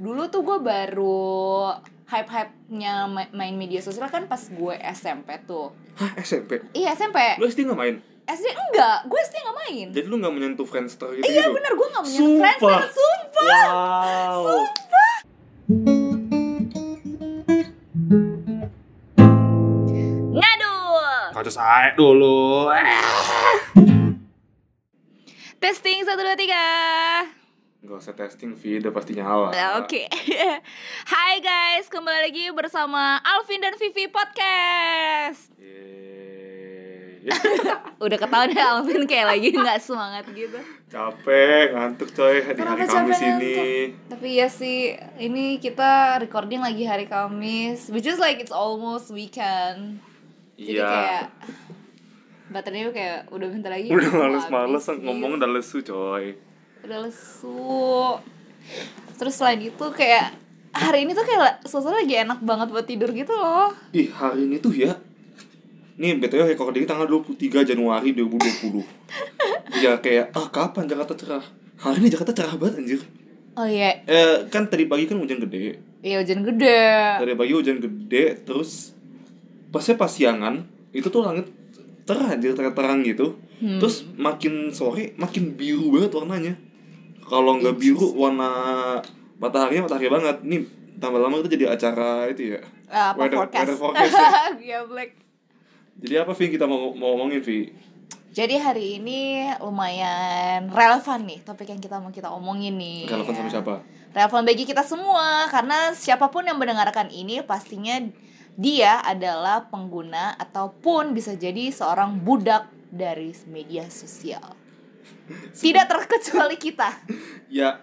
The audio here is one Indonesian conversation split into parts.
dulu tuh gue baru hype-hype-nya ma- main media sosial kan pas gue SMP tuh. Hah SMP? Iya SMP. Lu SD nggak main? SD enggak, gue SD nggak main. Jadi lu nggak menyentuh Friendster gitu? Iya gitu? bener, gue gak punya Sumpah. friends Sumpah Wow. Ngadu Kacau saya dulu. Testing, satu, dua, tiga Gak usah testing, Vi, udah pasti nyala. Nah, Oke Hai guys, kembali lagi bersama Alvin dan Vivi Podcast Yeay. Udah ketahuan ya Alvin kayak lagi gak semangat gitu Capek, ngantuk coy di hari Kamis ini. Tapi ya sih, ini kita recording lagi hari Kamis Which is like it's almost weekend Jadi Iya. kayak Baterainya kayak udah bentar lagi Udah males-males ngomong gitu. udah lesu coy. Udah lesu Terus selain itu kayak Hari ini tuh kayak suasana lagi enak banget buat tidur gitu loh Ih, hari ini tuh ya. Nih, BTW recording tanggal 23 Januari 2020. ya kayak, ah kapan Jakarta cerah? Hari ini Jakarta cerah banget anjir. Oh iya, Eh, kan tadi pagi kan hujan gede. iya hujan gede Tadi pagi hujan gede, terus pasnya pas siangan, itu tuh langit terang anjir, terang-terang gitu. Hmm. Terus makin sore, makin biru banget warnanya. Kalau nggak biru, warna mataharinya matahari banget. Nih, tambah lama itu jadi acara itu ya. Ah, Apa Weather- forecast? weather forecast ya. Iya, Black Jadi apa Vi kita mau mau ngomongin Vi? Jadi hari ini lumayan relevan nih topik yang kita mau kita omongin nih. Relevan sama siapa? Relevan bagi kita semua karena siapa pun yang mendengarkan ini pastinya dia adalah pengguna ataupun bisa jadi seorang budak dari media sosial. Tidak terkecuali kita. Ya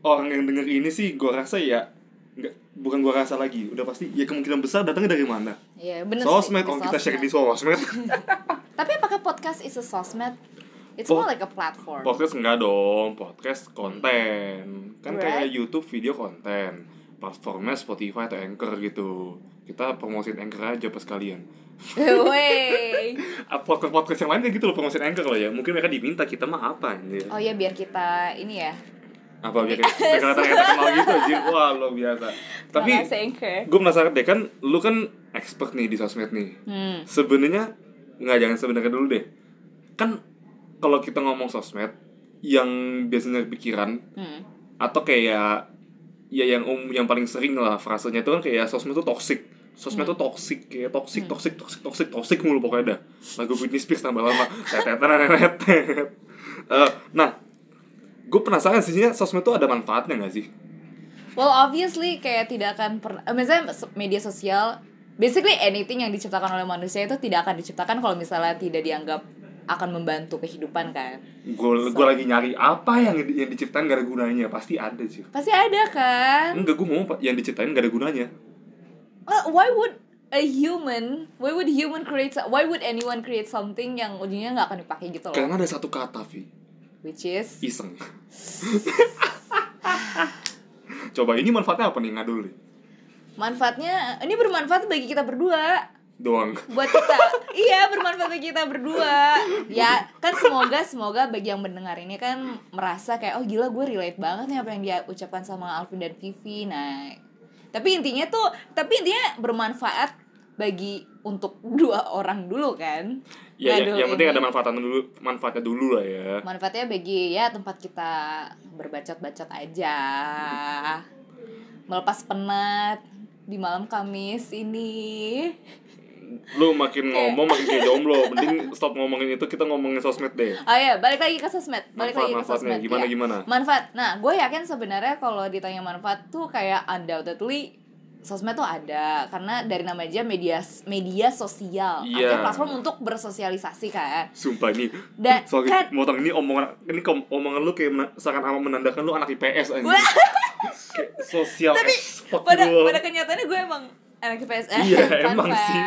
orang yang denger ini sih gua rasa ya nggak bukan gua rasa lagi udah pasti ya kemungkinan besar datangnya dari mana Iya, bener sih, sosmed kalau kita share di sosmed Tapi apakah podcast is a sosmed? It's more like a platform. podcast enggak dong podcast konten kan kayak. YouTube video konten platformnya Spotify atau Anchor gitu kita promosiin Anchor aja pas kalian. Wey. podcast podcast yang lain kayak gitu loh promosiin Anchor loh ya. Mungkin mereka diminta kita mah apa anjir? Oh iya biar kita ini ya. apa biar kelihatan kayak terkenal gitu anjir? Wah lo biasa. Tapi gue penasaran deh kan lu kan expert nih di sosmed nih. Hmm. sebenarnya nggak jangan sebenarnya dulu deh. Kan kalau kita ngomong sosmed yang biasanya pikiran Hmm. atau kayak ya yang um yang paling sering lah frasenya itu kan kayak sosmed tuh toxic sosmed tuh toxic kayak toxic toxic toxic toxic toxic mulu pokoknya dah. Lagu Britney Spears tambah lama. Eh, nah gue penasaran sih sosmed tuh ada manfaatnya nggak sih? Well, obviously kayak tidak akan pernah misalnya s- media sosial basically anything yang diciptakan oleh manusia itu tidak akan diciptakan kalau misalnya tidak dianggap akan membantu kehidupan kan. gue gue lagi nyari apa yang yang diciptain gak ada gunanya. Pasti ada sih Pasti ada kan? enggak gue mau yang diciptain gak ada gunanya Well, why would a human, why would human create why would anyone create something yang ujungnya nggak akan dipakai gitu loh. karena ada satu kata Vi. Which is? Iseng. Coba ini manfaatnya apa nih? Ngadul nih manfaatnya ini bermanfaat bagi kita berdua. doang. Buat kita. Iya bermanfaat bagi kita berdua. Ya kan semoga semoga bagi yang mendengar ini kan merasa kayak oh gila gue relate banget nih apa yang dia ucapkan sama Alvin dan Vivi. Nah tapi intinya tuh tapi intinya bermanfaat bagi untuk dua orang dulu kan? Ya, ya yang penting ada manfaatnya dulu manfaatnya dulu lah ya. Manfaatnya bagi ya tempat kita berbacot-bacot aja. Melepas penat di malam Kamis ini lu makin ngomong makin kayak jomblo mending stop ngomongin itu kita ngomongin sosmed deh Oh iya, balik lagi ke sosmed. Balik Manfaat- lagi ke manfaatnya sosmed. gimana, Iya. gimana? Manfaat. Nah, gue yakin sebenarnya kalau ditanya manfaat tuh kayak undoubtedly sosmed tuh ada karena dari nama aja media media sosial. Artinya platform untuk bersosialisasi kan sumpah nih Dan- sorry kan- motong ini omongan ini omongan lu kayak seakan amat menandakan lu anak IPS aja sosial tapi pada pada kenyataannya gue emang anak IPS eh, Iya, emang fact. sih.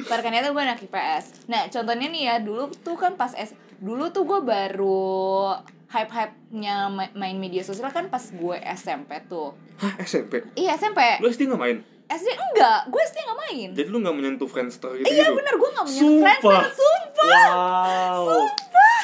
pada kenyataannya gue anak IPS nah contohnya nih ya dulu tuh kan pas S dulu tuh gue baru hype hype nya main media sosial kan pas gue SMP tuh Hah SMP iya SMP lu SD nggak main SD enggak, gue SD nggak main. jadi lu nggak menyentuh Friendster gitu Iya gitu bener, gue gak punya Sumpah. Friendster, sumpah wow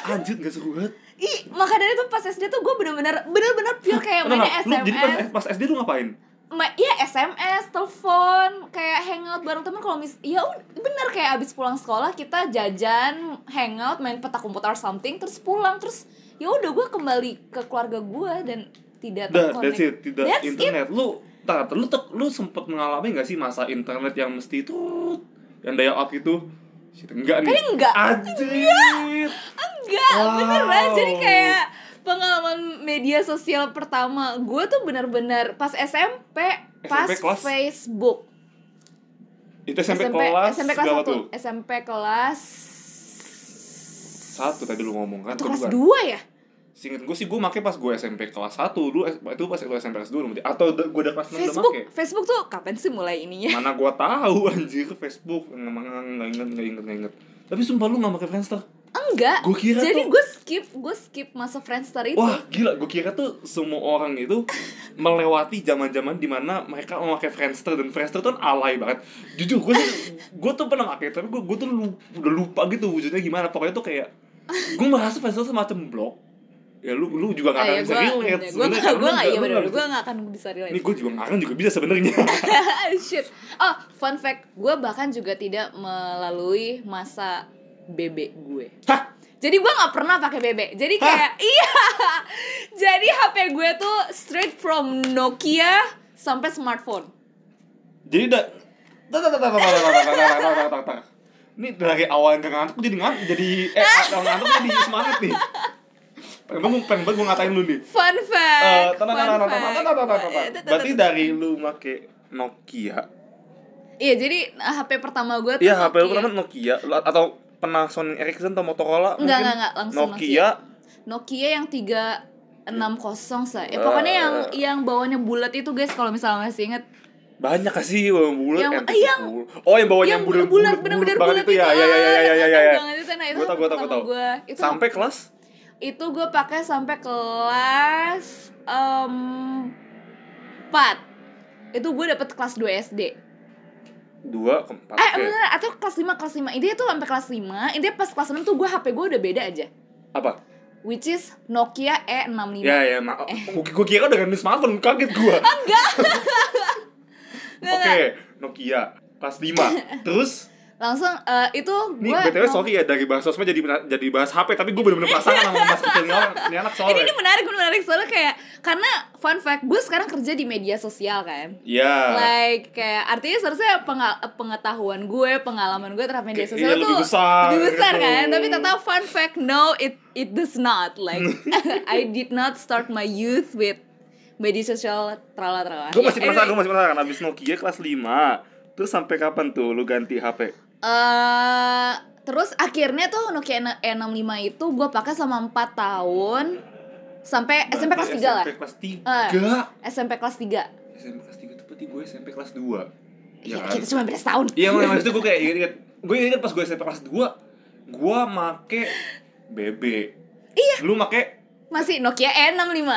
anjir gak seru banget ih maka dari itu pas SD tuh gue bener-bener bener-bener pure kayak mainnya enggak. Lu jadi pas, SMS pas SD lu ngapain? Ma- ya SMS, telepon, kayak hangout bareng temen kalau mis ya bener kayak abis pulang sekolah kita jajan, hangout, main petak umpet or something, terus pulang terus ya udah gue kembali ke keluarga gue dan tidak terkonek. that's it, tidak That's internet. Lu tar, lu tek- lu sempet mengalami gak sih masa internet yang mesti itu yang daya up itu? Shit, enggak nih. Kayaknya enggak. Anjir. Enggak, Wow. beneran jadi kayak pengalaman media sosial pertama gue tuh bener-bener pas SMP, pas SMP kelas? Facebook. Itu SMP, kelas SMP kelas berapa 1, tuh? SMP kelas Satu tadi lu ngomong kan? atau kelas? 2 ya? Seinget gue sih gue make pas gue SMP kelas 1 dulu itu pas gue SMP kelas 2 berarti atau gue udah kelas 6 udah Facebook, make Facebook tuh kapan sih mulai ininya? mana gue tahu anjir Facebook nggak inget nggak inget nggak inget tapi sumpah lu nggak pakai Friendster Enggak. Gua kira Jadi tuh- gue skip, gue skip masa Friendster itu. wah gila gue kira tuh semua orang itu melewati zaman zaman di mana mereka memakai Friendster dan Friendster tuh kan alay banget jujur gue gue tuh pernah pakai tapi gue gue tuh lu- udah lupa gitu wujudnya gimana pokoknya tuh kayak gue merasa Friendster semacam blog ya lu lu juga nggak Ah, akan ya, bisa relate gue gak, gue gak, iya nggak- gue gak akan bisa relate. ini gue juga ngarang juga bisa sebenarnya Shit. Oh, fun fact, gue bahkan juga tidak melalui masa bebek gue. Hah? Jadi gue nggak pernah pakai bebek. Jadi kayak Hah? iya. Jadi HP gue tuh straight from Nokia sampai smartphone. Jadi udah ini dari awal yang ngantuk jadi ngantuk jadi eh ngantuk jadi semangat nih pengen banget pengen banget gue ngatain lu nih fun fact tenang tenang tenang tenang tenang tenang berarti dari lu make Nokia Iya jadi HP pertama gue tuh Iya HP pertama Nokia atau pernah Sony Ericsson atau Motorola Enggak, mungkin? enggak, enggak, langsung Nokia. Nokia yang 360 saya. Eh, pokoknya yang Eh. yang bawahnya bulat itu guys kalau misalnya masih inget Banyak kasih bawang bulat Yang- MT10. yang- Oh, yang bawahnya yang yang bulat bulat bener-bener bulat itu ya. Ya ya ya ya ya ya. ya. banget itu nah itu Gua tau, gua tau, gua tau. itu Sampai kelas itu gue pakai sampai kelas 4 itu gue dapet kelas 2 SD 2 ke 4. eh bener atau kelas 5 kelas 5 intinya tuh sampai kelas 5 intinya pas kelas 6 tuh gue HP gue udah beda aja Apa? which is Nokia E E65 Ya ya, ma- Eh. gua kira udah ganti smartphone, kaget gua. Enggak. Oke, Nokia kelas 5. Terus langsung eh, itu nih gue BTW sorry ya dari bahas sosmed jadi jadi bahas HP tapi gue bener-bener penasaran sama mas kecil ini anak soalnya. ini menarik ini menarik soalnya kayak karena fun fact gue sekarang kerja di media sosial kan Iya. like kayak artinya seharusnya pengetahuan gue pengalaman gue terhadap media sosial iya, tuh lebih besar lebih besar gitu. kan tapi tetap fun fact no it it does not like I did not start my youth with media sosial trala trala Gue masih penasaran, gue masih penasaran abis Nokia kelas 5 Terus sampai kapan tuh lu ganti HP? Eh terus akhirnya tuh Nokia N- E65 itu gue pakai selama 4 tahun. Sampai SMP kelas 3 lah. SMP kelas 3 Eh. SMP kelas 3 SMP kelas 3 tuh berarti gue SMP kelas 2 Iya ya, kan? kita cuma beda setahun Iya makanya maksudnya gue kayak inget, inget Gue inget pas gue SMP kelas 2 Gue make BB Iya. Lu make masih Nokia E65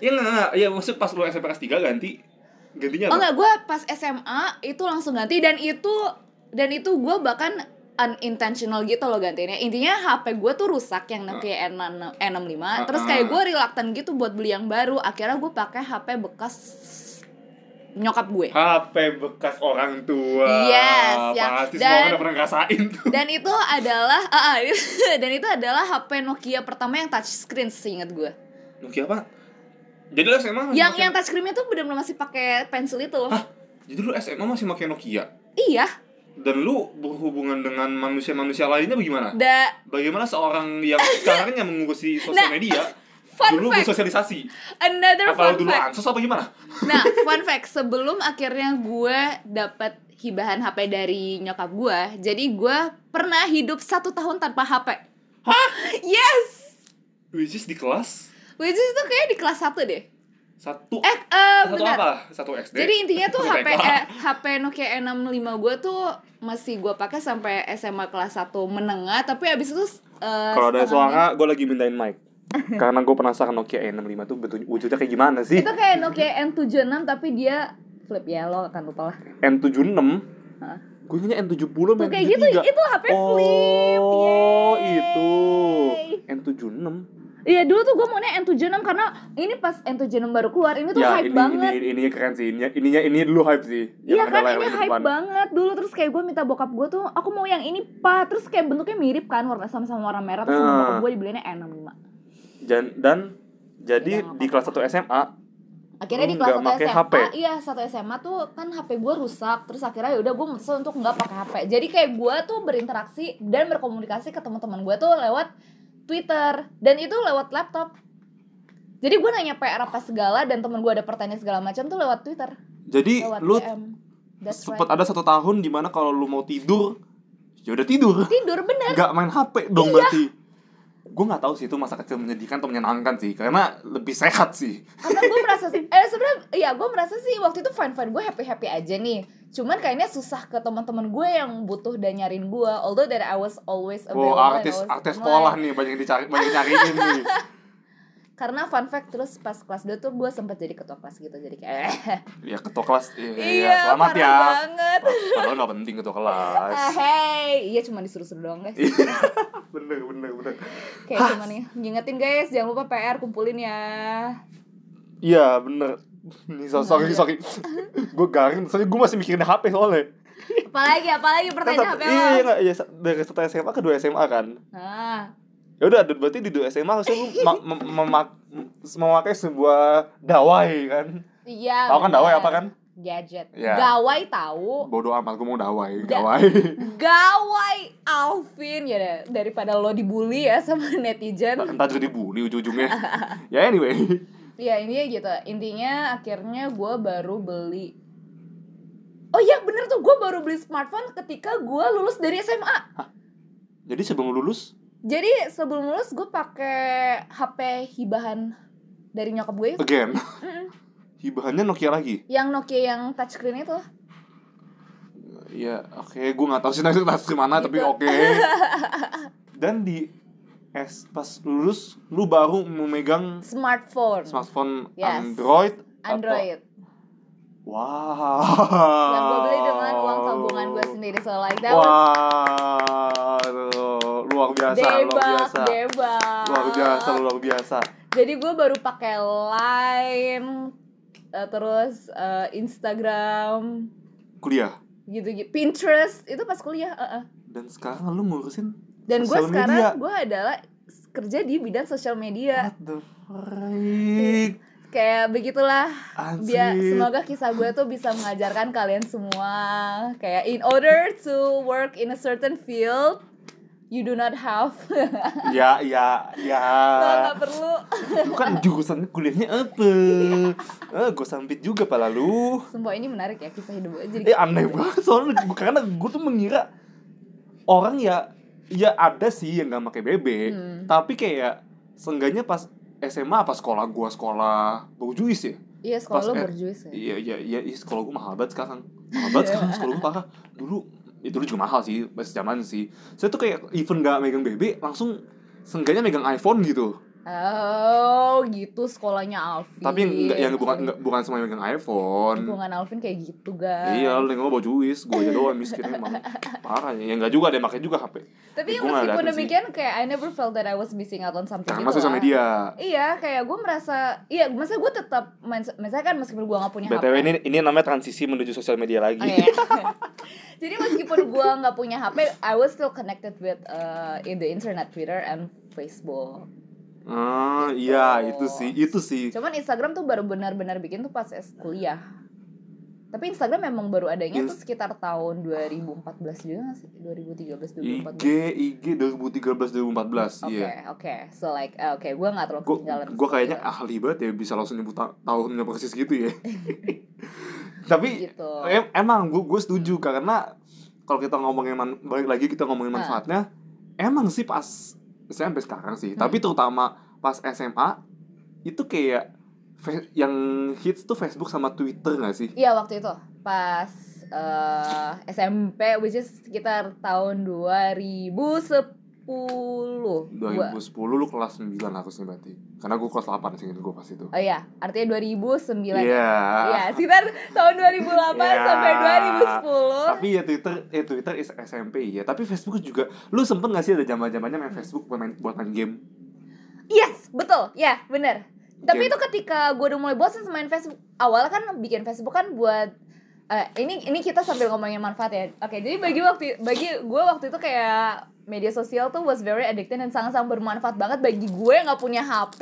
Iya enggak, enggak, iya maksud pas lu SMP kelas 3 ganti. Gantinya Oh apa? enggak, gue pas SMA itu langsung ganti. Dan itu dan itu gue bahkan unintentional gitu loh gantinya. Intinya HP gue tuh rusak yang Nokia E65 Ah, terus kayak gue reluctant gitu buat beli yang baru. Akhirnya gue pakai HP bekas nyokap gue. HP bekas orang tua Yes, yang- Pasti dan- semua udah pernah ngerasain tuh Dan itu adalah ah, ah, dan itu adalah HP Nokia pertama yang touchscreen seingat gue. Nokia apa? Jadi lu SMA masih Yang yang touchscreennya tuh benar-benar masih pakai pensil itu loh. Hah? Jadi lu SMA masih pakai Nokia? Iya. Dan lu berhubungan dengan manusia-manusia lainnya bagaimana? Da Bagaimana seorang yang sekarang yang mengurusi sosial Nah, media fun dulu fact. bersosialisasi? another Apa fun lu dulu fact. ansos apa gimana? Nah, fun fact, sebelum akhirnya gue dapet hibahan HP dari nyokap gue, jadi gue pernah hidup satu tahun tanpa HP. Hah? Yes! Which is di kelas Which is itu kayak di kelas 1 deh. Satu Eh, eh satu bentar. apa? Satu SD. Jadi intinya tuh HP eh, HP Nokia E65 gue tuh masih gue pakai sampai SMA kelas 1 menengah, tapi abis itu eh, Kalau ada suara, gue lagi mintain mic. Karena gue penasaran Nokia E65 tuh bentuk wujudnya kayak gimana sih? itu kayak Nokia N76 tapi dia flip ya lo akan lupa lah. N76 Hah? Gue ingatnya N70 Tuh kayak gitu, itu HP flip. Oh, Yeay. itu N76 Iya dulu tuh gue maunya N76 karena ini pas N76 baru keluar ini tuh ya hype ini, banget. ini ini keren sih. Ininya ininya ini dulu hype sih. Iya kan ini hype depan. banget. Dulu terus kayak gue minta bokap gue tuh aku mau yang ini pak. Terus kayak bentuknya mirip kan warna sama-sama warna merah. Terus sama Ah. bokap gue dibeliinnya N65 dan dan jadi Iya, di kelas 1 SMA akhirnya di kelas nggak 1 pakai SMA HP? iya satu SMA tuh kan HP gue rusak. Terus akhirnya yaudah gue memutuskan untuk nggak pakai HP jadi kayak gue tuh berinteraksi dan berkomunikasi ke teman-teman gue tuh lewat Twitter. Dan itu lewat laptop. Jadi gue nanya PR apa segala dan temen gue ada pertanyaan segala macam tuh lewat Twitter. Jadi lewat lu sempet right. ada satu tahun di mana kalau lu mau tidur ya udah tidur. Tidur bener. Nggak main HP dong berarti. Gue nggak tahu sih itu masa kecil menyedihkan atau menyenangkan sih karena lebih sehat sih. Karena gue merasa sih eh sebenarnya ya gue merasa sih waktu itu fine fine gue happy happy aja nih cuman kayaknya susah ke teman-teman gue yang butuh dan nyariin gue although that I was always available and artis artis sekolah nih banyak dicari banyak nyariin nih. Karena fun fact terus pas kelas 2 tuh gue sempet jadi ketua kelas gitu jadi kayak ya ketua kelas iya, iya selamat parah ya. banget. Padahal nggak penting ketua kelas. Ah, hey. Iya cuma disuruh-suruh doang guys. Bener bener bener. Kayak cuma nih ngingetin guys. Jangan lupa PR kumpulin ya. Iya bener nih so, sorry Nggak, sorry. Gue garing soalnya gue masih mikirin HP soalnya. Apalagi apalagi pertanyaan apa iya iya iya dari satu SMA ke dua SMA kan. Ah ya udah berarti di dua SMA harusnya lu ma- mem- memak- memakai sebuah dawai kan. Iya tahu kan dawai apa kan? Gadget. Iya. gawai tahu. Bodoh amat gue mau dawai Da- dawai. Gawai Alvin. Ya deh, daripada lo dibully ya sama netizen. Entah jadi dibully ujung-ujungnya. Ya anyway ya intinya gitu. Intinya akhirnya gue baru beli. Oh iya bener tuh. Gue baru beli smartphone ketika gue lulus dari SMA jadi sebelum lulus? Jadi sebelum lulus gue pakai HP hibahan dari nyokap gue. Itu again hibahannya Nokia lagi? Yang Nokia yang touchscreen itu. Iya, oke, gue nggak tahu sih nanti touchscreen mana, tapi Gitu. oke. Dan di S pas lulus, lu baru memegang smartphone smartphone Yes. Android. atau- Android Wow. yang gue beli dengan uang tabungan gue sendiri so like that was Wah, aduh, luar biasa, luar debak biasa, debak luar biasa, luar biasa. jadi gue baru pakai Line eh, terus eh, Instagram Kuliah. gitu-gitu Pinterest itu pas kuliah eh, eh. Dan sekarang lu ngurusin dan gue sekarang gue adalah kerja di bidang sosial media what the freak? kayak begitulah biar semoga kisah gue tuh bisa mengajarkan kalian semua kayak in order to work in a certain field you do not have Ya, ya, ya. nggak perlu lu kan jurusan kuliahnya apa? Eh, gue sambit juga pala lu. sumpah ini menarik ya kisah hidup gue jadi Eh aneh banget soalnya karena gue tuh mengira orang ya ya ada sih yang nggak pakai BB, Hmm. tapi kayak seenggaknya pas SMA apa sekolah gua sekolah berjuis ya? iya sekolah Pas lo berjuis ya Iya iya iya iya, sekolah gua mahal banget sekarang. Mahal banget sekarang sekolah gua parah. Dulu ya dulu juga mahal sih pas zaman sih. Saya tuh kayak even nggak megang BB langsung seenggaknya megang iPhone gitu. Oh gitu sekolahnya Alvin Tapi enggak yang bukan enggak, bukan semua yang megang iPhone. lingkungan Alvin kayak gitu guys Iya, lu nggak mau juis, gue aja doang miskin emang parah ya. Enggak juga yang pakai juga HP. tapi nggak meskipun sih. demikian kayak I never felt that I was missing out on something Karena gitu sosial lah. media. Iya, kayak gue merasa, iya, masa gue tetap, main- misalnya kan meskipun gue gak punya BTW HP. ini ini namanya transisi menuju sosial media lagi. Oh, iya. Jadi meskipun gue nggak punya HP, I was still connected with uh, in the internet, Twitter and Facebook. Ah, iya, itu sih, itu sih. Cuman Instagram tuh baru benar-benar bikin tuh pas es kuliah. Tapi Instagram memang baru adanya Ins- tuh sekitar tahun 2014 juga gak sih? 2013 IG 2014. IG 2013 2014, Oke, iya. oke. So like, eh, oke, gue gak terlalu ketinggalan. gue kayaknya ahli banget ya bisa langsung nyebut ta- tahunnya persis gitu ya. Tapi gitu. em- emang gue gue setuju karena kalau kita ngomongin man, balik lagi kita ngomongin Ah. manfaatnya, emang sih pas saya sampai sekarang sih, Hmm. tapi terutama pas SMA itu kayak yang hits tuh Facebook sama Twitter gak sih? Iya waktu itu pas eh, SMP which is sekitar tahun 2010. Gua- 2010 lu kelas 9 harusnya berarti. Karena gue kelas 8 sih gue pas itu. Oh iya, artinya 2009. Iya. Iya, sekitar tahun 2008 Iya. sampai 2010. Tapi ya Twitter, eh Twitter is SMP ya. Tapi Facebook juga. Lu sempet gak sih ada zaman zamannya main Facebook buat main buat main game? Yes, betul. Ya, bener. Tapi itu ketika gue udah mulai bosan main Facebook. Awalnya kan bikin Facebook kan buat eh, ini ini kita sambil ngomongin manfaat ya. Oke, jadi bagi waktu bagi gue waktu itu kayak media sosial tuh was very addicted dan sangat-sangat bermanfaat banget bagi gue yang nggak punya HP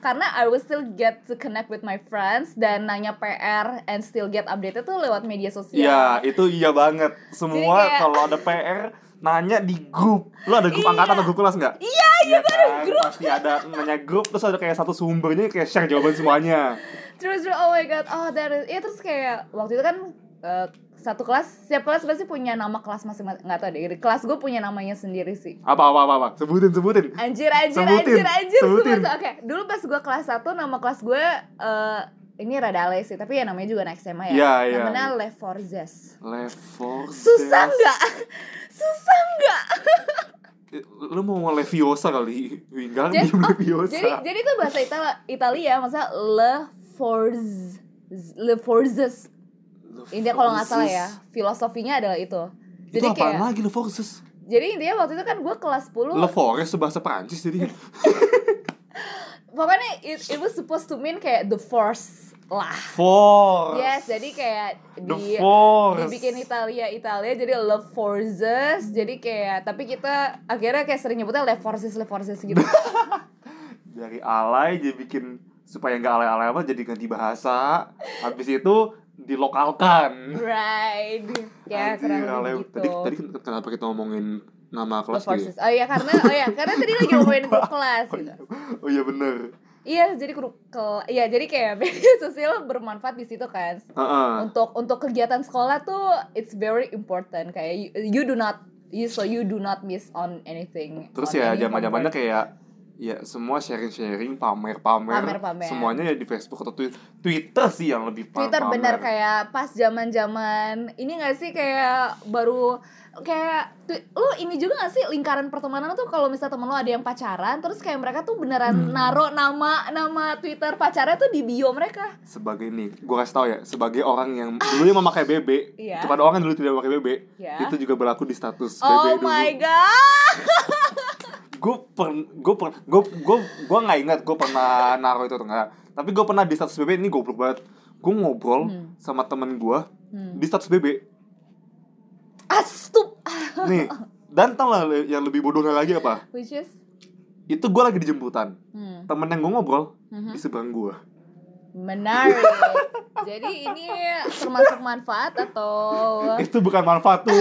karena I will still get to connect with my friends dan nanya PR and still get updated tuh lewat media sosial. Iya, itu iya banget. Semua kayak- kalau ada PR nanya di grup. Lu ada grup angkatan atau grup kelas nggak? Iya, iya kan? Grup. Pasti ada nanya grup terus ada kayak satu sumbernya kayak share jawaban semuanya. terus terus, oh my god oh that is ya terus kayak waktu itu kan eh, satu kelas setiap kelas pasti punya nama kelas masing-masing nggak tahu deh kelas gue punya namanya sendiri sih Apa apa apa apa? Sebutin sebutin. anjir anjir Sebutin, anjir anjir sebutin. oke dulu pas gue kelas 1 nama kelas gue eh ini rada alay sih tapi ya namanya juga anak SMA ya Iya, iya. namanya Le Forzes Level. susah nggak susah nggak Lu mau ngomong Leviosa kali? Wih, enggak jadi, oh, Leviosa. jadi jadi itu bahasa Italia Italia maksudnya Le Forz Le Forzes Intinya kalau nggak salah ya, filosofinya adalah itu. Itu Jadi apaan kayak lagi Le Forces? jadi intinya waktu itu kan gue kelas 10 Le Forest bahasa Prancis jadi. pokoknya it, it was supposed to mean kayak the force lah. Force. Yes, jadi kayak The di Force. dibikin Italia Italia jadi love forces jadi kayak tapi kita akhirnya kayak sering nyebutnya le forces le forces gitu. dari alay jadi bikin supaya nggak alay-alay apa jadi ganti bahasa habis itu dilokalkan right. Ya Anjir, kurang alay. lebih gitu. tadi tadi ken- kenapa kita ngomongin nama kelas gitu Oh iya karena oh iya karena tadi lagi ngomongin grup kelas oh, gitu. iya. oh iya bener Iya, jadi grup ke iya jadi kayak media sosial bermanfaat di situ kan. Heeh. untuk untuk kegiatan sekolah tuh it's very important kayak you, you do not you so you do not miss on anything terus on ya any zaman zamannya homework. kayak ya semua sharing sharing pamer pamer Pamer-pamer. semuanya ya di Facebook atau Twi- Twitter sih yang lebih pa- Twitter pamer. bener kayak pas zaman zaman ini gak sih kayak baru kayak lu ini juga gak sih lingkaran pertemanan tuh kalau misalnya temen lu ada yang pacaran terus kayak mereka tuh beneran Hmm. naruh nama nama Twitter pacarnya tuh di bio mereka sebagai ini gue kasih tau ya sebagai orang yang dulu memakai BB Iya. kepada orang yang dulu tidak memakai BB Ya. itu juga berlaku di status BB oh dulu my god gue per gue per gue gue gue nggak ingat gue pernah naruh itu atau enggak tapi gue pernah di status BB ini goblok banget. Gue ngobrol Hmm. sama temen gue Hmm. di status BB astup. Nih dan tau lah yang lebih bodohnya lagi apa? Which is? Itu gue lagi di jemputan. Hmm. temen yang gue ngobrol Mhm. di seberang gue Menarik. Jadi ini termasuk manfaat atau? Itu bukan manfaat tuh.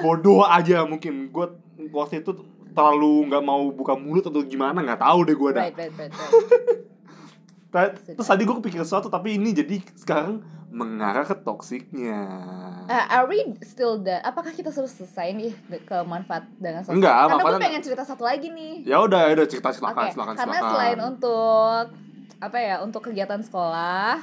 Bodoh aja mungkin. Gue waktu itu terlalu nggak mau buka mulut atau gimana nggak tahu deh gue dah right, right, right, right. Ta- Terus tadi gue kepikir sesuatu tapi ini jadi sekarang mengarah ke toksiknya. Uh, are we still done? Apakah kita sudah selesai nih ke manfaat dengan sosial? Enggak, Karena gue pengen cerita satu lagi nih. Ya udah, ya udah cerita silakan, silakan, karena silakan. selain untuk apa ya, untuk kegiatan sekolah,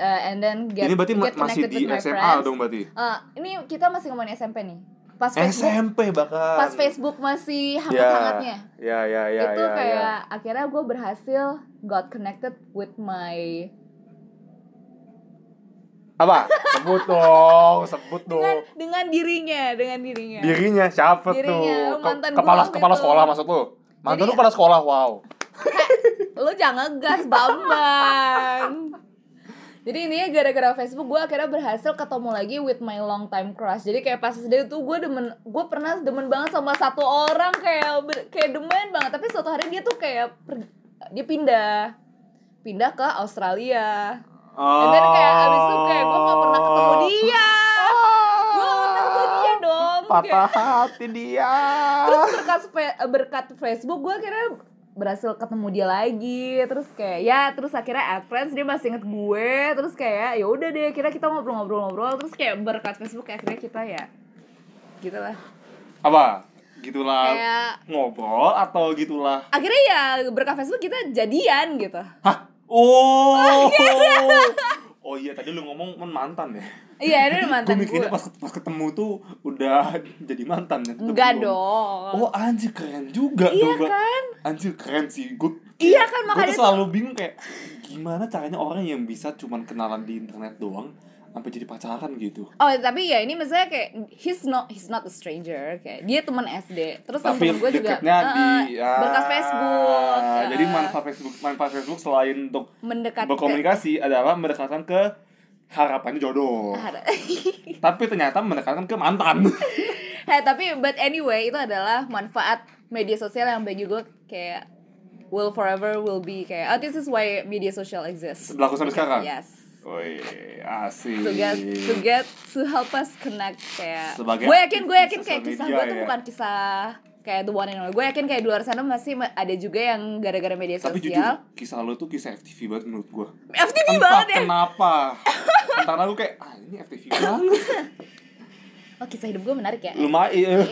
uh, and then get, ini berarti get masih di with my SMA friends. dong berarti. Uh, ini kita masih ngomongin SMP nih. Pas Facebook, SMP bahkan. pas Facebook masih Ya, hangat-hangatnya. ya, ya, ya, itu ya, kayak ya. akhirnya gue berhasil got connected with my Apa? Sebut dong, sebut dengan dong. dengan dirinya dengan dirinya Dirinya siapa Dirinya, tuh? Mantan kepala kepala gitu. sekolah maksud lu? Mantan Jadi- lu kepala sekolah, wow. lu jangan ngegas bambang jadi ini gara-gara Facebook gue akhirnya berhasil ketemu lagi with my long time crush. Jadi kayak pas SD tuh gue demen gue pernah demen banget sama satu orang kayak ber- kayak demen banget. Tapi suatu hari dia tuh kayak per- dia pindah. Pindah ke Australia. Oh. dan kayak abis itu kayak gue gak pernah ketemu dia. Gue udah ketemu dia dong Patah hati dia. terus berkat berkat Facebook gue akhirnya berhasil ketemu dia lagi terus kayak ya terus akhirnya add friends dia masih inget gue terus kayak ya udah deh kira kita ngobrol-ngobrol-ngobrol terus kayak berkat Facebook akhirnya kita ya gitu lah Apa? Gitulah kayak ngobrol atau gitulah akhirnya ya berkat Facebook kita jadian gitu Hah? Oh. oh iya tadi lu ngomong mantan ya. Iya ini udah Gue mantan gue mikirnya pas, pas ketemu tuh udah jadi mantan ya. enggak dong. Oh anjir keren juga iya dong, kan? Anjir keren sih. Gue Iya kan, Gue makanya tuh selalu bingung kayak gimana caranya orang yang bisa cuman kenalan di internet doang sampai jadi pacaran gitu. Oh tapi ya ini misalnya kayak he's not he's not a stranger. Kayak dia teman SD terus tapi teman-teman gue juga deketnya eh, di eh, ya, berkat Facebook. jadi eh, manfaat Facebook manfaat Facebook selain untuk mendekatkan. berkomunikasi adalah mendekatkan ke harapannya jodoh tapi ternyata mendekatkan ke mantan Heh, tapi but anyway itu adalah manfaat media sosial yang bagi gue kayak will forever will be kayak oh this is why media social exists. berlaku sampai sekarang Yes. Woi, asik. To get to get to help us connect kayak Sebagai gue yakin gue yakin sosial kayak kisah gue tuh ya. bukan kisah kayak the one and only. Gue yakin kayak di luar sana masih ma- ada juga yang gara-gara media Tapi jujur, sosial. kisah lo tuh kisah FTV banget menurut gua. FTV Entah banget ya. kenapa. Entah aku kayak, ah ini FTV banget. Oh kisah hidup gue menarik ya. Lumayan.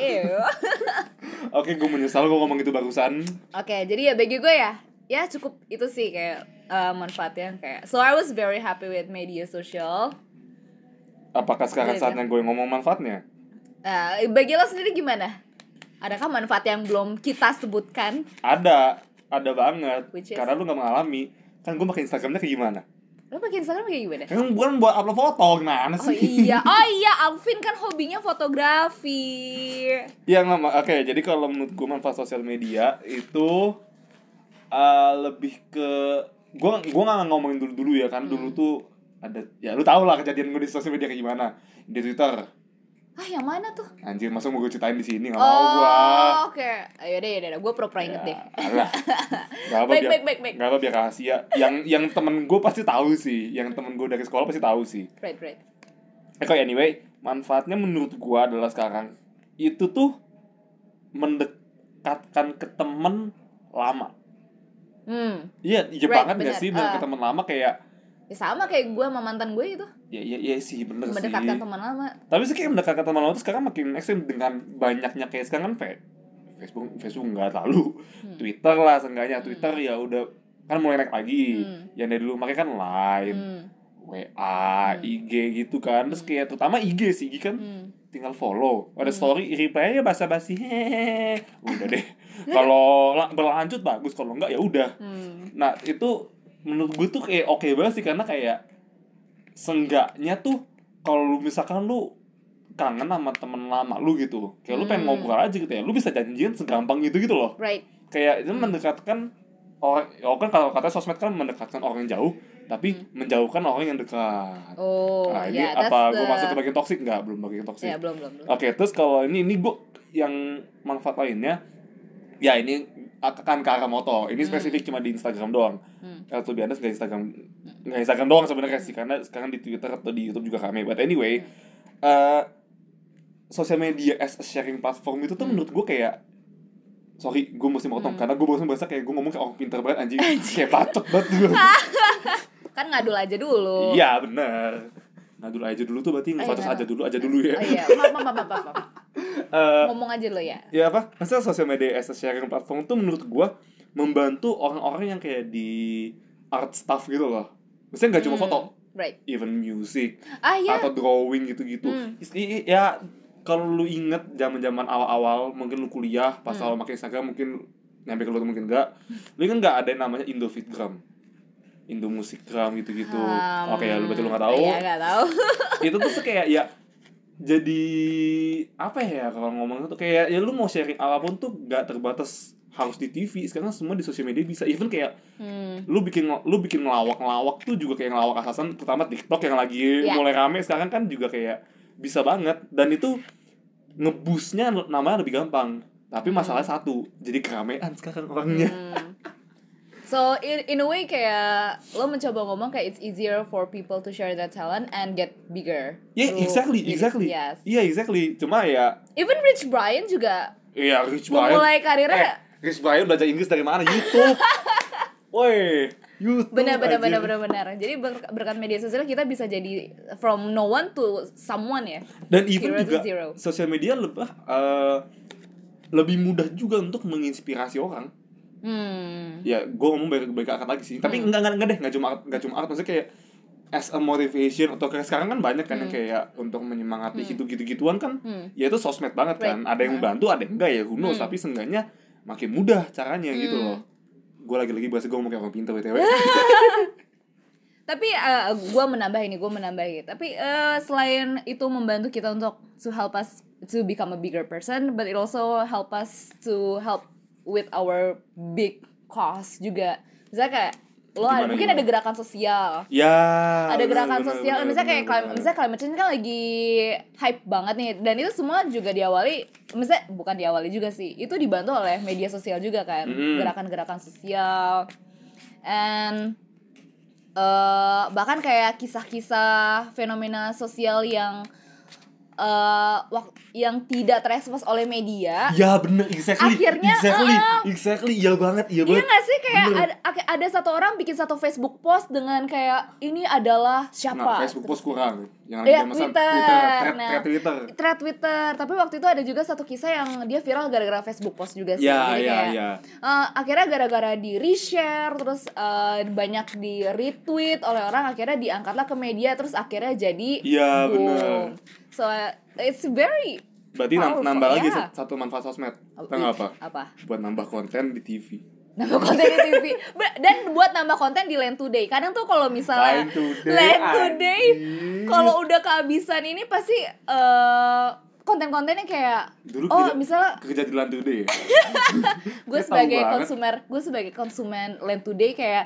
Oke, gue menyesal gue ngomong itu barusan. Oke, jadi ya bagi gue ya, ya cukup itu sih kayak uh, manfaatnya kayak. So I was very happy with media social. Apakah sekarang Iya, saatnya gue ngomong manfaatnya? Nah, bagi lo sendiri gimana? Adakah manfaat yang belum kita sebutkan? Ada, ada banget. Is? Karena lu gak mengalami. Kan gue pakai Instagramnya kayak gimana? Lo pakai Instagram kayak gimana? Kan bukan buat upload foto, gimana Oh sih? iya, oh iya, Alvin kan hobinya fotografi. Iya nggak, oke. Jadi kalau menurut gue manfaat sosial media itu uh, lebih ke gue gue nggak ngomongin dulu dulu ya kan dulu tuh ada ya lu tau lah kejadian gue di sosial media kayak gimana di Twitter Ah, yang mana tuh? anjir masa mau gue ceritain di sini nggak mau gue Oh, oke. Ayo deh, deh, gue pura-pura inget deh. alah nggak apa Baik, biar baik, baik, baik. nggak apa biar rahasia yang yang temen gue pasti tahu sih yang temen gue dari sekolah pasti tahu sih Right, right. Eh kok anyway, manfaatnya menurut gua adalah sekarang itu tuh mendekatkan ke temen lama. Hmm, Iya, iya Right, banget gak benar. sih mendekatkan Ah. temen lama kayak ya sama kayak gue sama mantan gue itu. Ya iya iya sih bener Mendekatkan sih. teman lama. Tapi sih kayak mendekatkan teman lama tuh sekarang makin ekstrim dengan banyaknya kayak sekarang kan fe- Facebook Facebook nggak terlalu Hmm. Twitter lah seenggaknya Twitter ya udah kan mulai naik lagi Hmm. yang dari dulu makanya kan line Hmm. WA IG gitu kan terus kayak terutama IG sih IG kan Hmm. tinggal follow ada story reply nya basa basi hehehe udah deh kalau la- berlanjut bagus kalau enggak ya udah Hmm. nah itu menurut gue tuh kayak oke banget sih karena kayak senggaknya tuh kalau lu misalkan lu kangen sama temen lama lu gitu kayak lu pengen Hmm. ngobrol aja gitu ya lu bisa janjian segampang itu gitu loh Right. kayak itu mendekatkan orang oh kan kalau kata sosmed kan mendekatkan orang yang jauh tapi menjauhkan orang yang dekat Oh, nah ini yeah, apa gue the- masuk ke bagian toksik nggak belum bagian toksik Ya, belum, belum, belum. Oke, terus kalau ini ini gue yang manfaat lainnya ya ini akan ke arah moto. Ini spesifik cuma di Instagram doang. Hmm. Atau biasa nggak Instagram nggak Instagram doang sebenarnya sih karena sekarang di Twitter atau di YouTube juga rame. But anyway, eh sosial media as a sharing platform itu tuh menurut gue kayak sorry gue mesti motong karena gue barusan bahasa kayak gue ngomong kayak orang pinter banget anjing kayak bacot banget gue Kan ngadul aja dulu. iya benar ngadul aja dulu tuh berarti ngebatas iya. aja dulu aja dulu ya Oh iya, maaf, maaf, maaf, maaf, maaf. Eh, Ngomong aja lo ya. ya apa maksudnya sosial media as a sharing platform tuh menurut gua membantu orang-orang yang kayak di art stuff gitu loh maksudnya nggak cuma Hmm. foto Right. even music Ah iya. atau drawing gitu-gitu Hmm. Ya kalau lu inget zaman-zaman awal-awal mungkin lu kuliah pas Hmm. awal pakai Instagram mungkin nyampe ke lu mungkin enggak lu kan nggak ada yang namanya Indofitgram Indo Musikgram gitu-gitu Um, oke ya lu berarti lu nggak tahu Iya, nggak tahu. itu tuh tuh kayak ya jadi apa ya kalau ngomong tuh kayak ya lu mau sharing apa pun tuh gak terbatas harus di TV sekarang semua di sosial media bisa even kayak Hmm. lu bikin lu bikin ngelawak ngelawak tuh juga kayak ngelawak asasan terutama TikTok yang lagi Iya. mulai rame sekarang kan juga kayak bisa banget dan itu ngebusnya namanya lebih gampang tapi masalah satu jadi keramaian sekarang orangnya Hmm. So in, in a way kayak lo mencoba ngomong kayak it's easier for people to share their talent and get bigger. ya through exactly exactly Yes. iya exactly cuma ya Even Rich Brian juga Iya, Rich Brian. memulai karirnya Eh, Rich Brian belajar Inggris dari mana? YouTube. Woi, YouTube. benar benar anjir. benar benar benar. Jadi ber- berkat media sosial kita bisa jadi from no one to someone ya. Dan even Zero juga sosial media lebih eh, lebih mudah juga untuk menginspirasi orang. Hmm. Ya, gue ngomong baik baik akad lagi sih. Tapi enggak enggak enggak deh, enggak cuma enggak cuma art, maksudnya kayak as a motivation atau kayak sekarang kan banyak kan yang kayak untuk menyemangati itu gitu-gituan kan Hmm. ya itu sosmed banget kan Right. ada yang membantu ada yang enggak ya who knows Hmm. tapi seenggaknya makin mudah caranya gitu Hmm. loh. Gue lagi-lagi bahasa gue ngomong kayak orang pintar btw. Tapi uh, gue menambah ini gue menambah ini. Tapi eh, selain itu membantu kita untuk to help us to become a bigger person but it also help us to help with our big cause juga. Misalnya kayak lo ada, Gimana, mungkin gimana? ada gerakan sosial Ya. ada bener, gerakan bener, sosial bener, misalnya kayak bener, clim- bener. misalnya climate change kan lagi hype banget nih dan itu semua juga diawali misalnya bukan diawali juga sih itu dibantu oleh media sosial juga kan Mm-mm. gerakan-gerakan sosial and eh bahkan kayak kisah-kisah fenomena sosial yang eh wak- yang tidak terekspos oleh media Ya bener, exactly. Akhirnya, exactly, ah, exactly, iya banget, iya Iya banget. gak sih kayak Bener. ada, ada satu orang bikin satu Facebook post dengan kayak ini adalah siapa? Nah, Facebook post kurang. Yang Iya, zaman Twitter. Twitter, thread, Nah, thread Twitter. Thread Twitter, tapi waktu itu ada juga satu kisah yang dia viral gara-gara Facebook post juga sih. Ya, Jadi ya, kayak, ya. eh, akhirnya gara-gara di reshare terus eh, banyak di retweet oleh orang akhirnya diangkatlah ke media terus akhirnya jadi Iya, boom. So it's very Berarti Powerful, nambah lagi ya. sat- satu manfaat sosmed. Tahu nggak apa? apa? Buat nambah konten di TV. nambah konten di TV dan buat nambah konten di Land Today kadang tuh kalau misalnya Line Today, Land Today kalau udah kehabisan ini pasti eh konten-kontennya kayak Dulu oh kerja, misalnya kerja di Land Today ya? gue sebagai konsumer gue sebagai konsumen Land Today kayak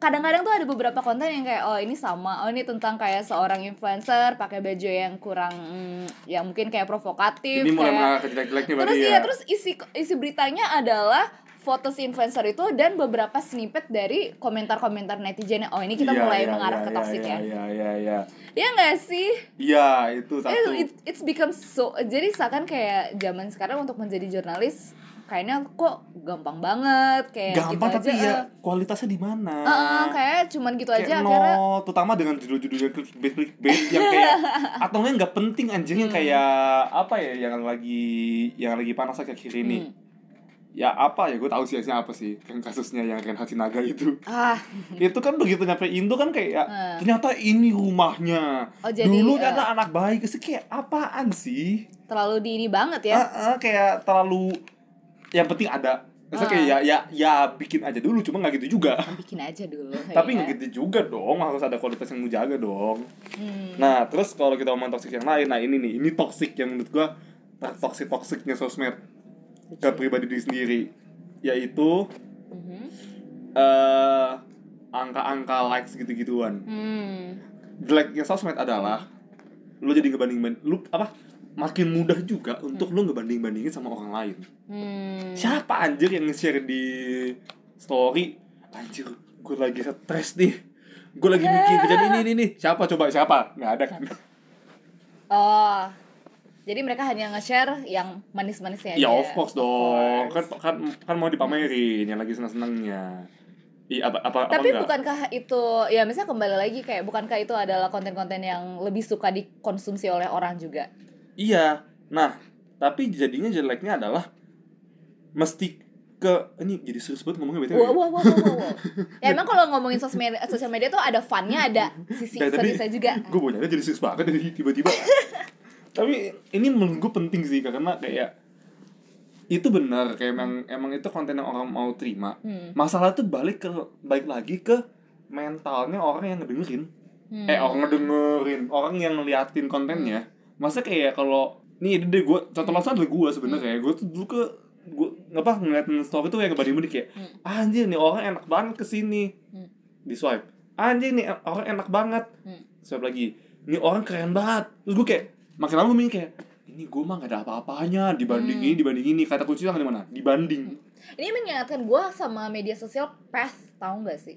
kadang-kadang tuh ada beberapa konten yang kayak oh ini sama oh ini tentang kayak seorang influencer pakai baju yang kurang mm, yang mungkin kayak provokatif Ini mulai kayak jelek-jeleknya terus ya. iya terus isi isi beritanya adalah foto si influencer itu dan beberapa snippet dari komentar-komentar netizen oh ini kita Iya, mulai iya, mengarah iya, ke toxic iya, ya Iya, iya, iya. Iya nggak sih Iya, itu satu. It- it's become so jadi seakan kayak zaman sekarang untuk menjadi jurnalis kayaknya kok gampang banget kayak Gampang gitu tapi aja, ya eh. kualitasnya di mana? Eh, eh, kayak cuman gitu kayak aja no, akhirnya terutama dengan judul-judul yang clickbait yang kayak atau enggak nggak penting anjing yang Hmm. kayak apa ya yang lagi yang lagi panas akhir akhir ini Hmm. ya apa ya gue tahu sih apa sih yang kasusnya yang Ren Hatsinaga itu ah itu kan begitu nyampe Indo kan kayak Hmm. ternyata ini rumahnya Oh, jadi, dulu eh, ada anak bayi sih kayak apaan sih terlalu di ini banget ya Ah, ah, kayak terlalu yang penting ada Maksudnya Ah. kayak ya ya ya bikin aja dulu cuma nggak gitu juga bikin aja dulu tapi ya. nggak gitu juga dong harus ada kualitas yang lu jaga dong Hmm. nah terus kalau kita ngomong toxic yang lain nah ini nih ini toxic yang menurut gua toxic toksiknya sosmed ke pribadi diri sendiri yaitu Mhm. eh angka-angka likes gitu-gituan Hmm. jeleknya sosmed adalah lu jadi ngebanding lu apa makin mudah juga untuk lu ngebanding bandingin sama orang lain Hmm. siapa anjir yang nge-share di story anjir gue lagi stres nih gue lagi mikir kerjaan ini ini nih siapa coba siapa nggak ada kan Oh. Jadi mereka hanya nge-share yang manis-manisnya aja. ya of course dong Of kan course. kan kan mau dipamerin yang lagi senang senangnya iya apa apa apa Tapi enggak bukankah itu ya misalnya kembali lagi kayak bukankah itu adalah konten-konten yang lebih suka dikonsumsi oleh orang juga? Iya nah tapi jadinya jeleknya adalah mesti ke ini jadi serius banget ngomongnya betul Wah, wah, wah, wah, wah, wah. Ya emang kalau ngomongin sosial media, sosial media tuh ada funnya, ada sisi tadi seriusnya juga. gue banyaknya jadi serius banget dari tiba-tiba tapi ini menurut gue penting sih karena kayak itu benar kayak emang emang itu konten yang orang mau terima Hmm. masalah tuh balik ke balik lagi ke mentalnya orang yang ngedengerin Hmm. eh orang ngedengerin orang yang ngeliatin kontennya masa kayak kalau nih ini deh gue contoh langsung adalah gue sebenarnya gue tuh dulu ke gue apa ngeliatin story tuh yang ngebanding banding kayak Hmm. anjir nih orang enak banget ke sini Hmm. di swipe anjir nih orang enak banget Hmm. swipe lagi ini orang keren banget terus gue kayak makin lama gue mikir kayak ini gue mah gak ada apa-apanya dibanding Hmm. ini dibanding ini kata kuncinya di mana dibanding Ini mengingatkan gue sama media sosial past, tahu nggak sih?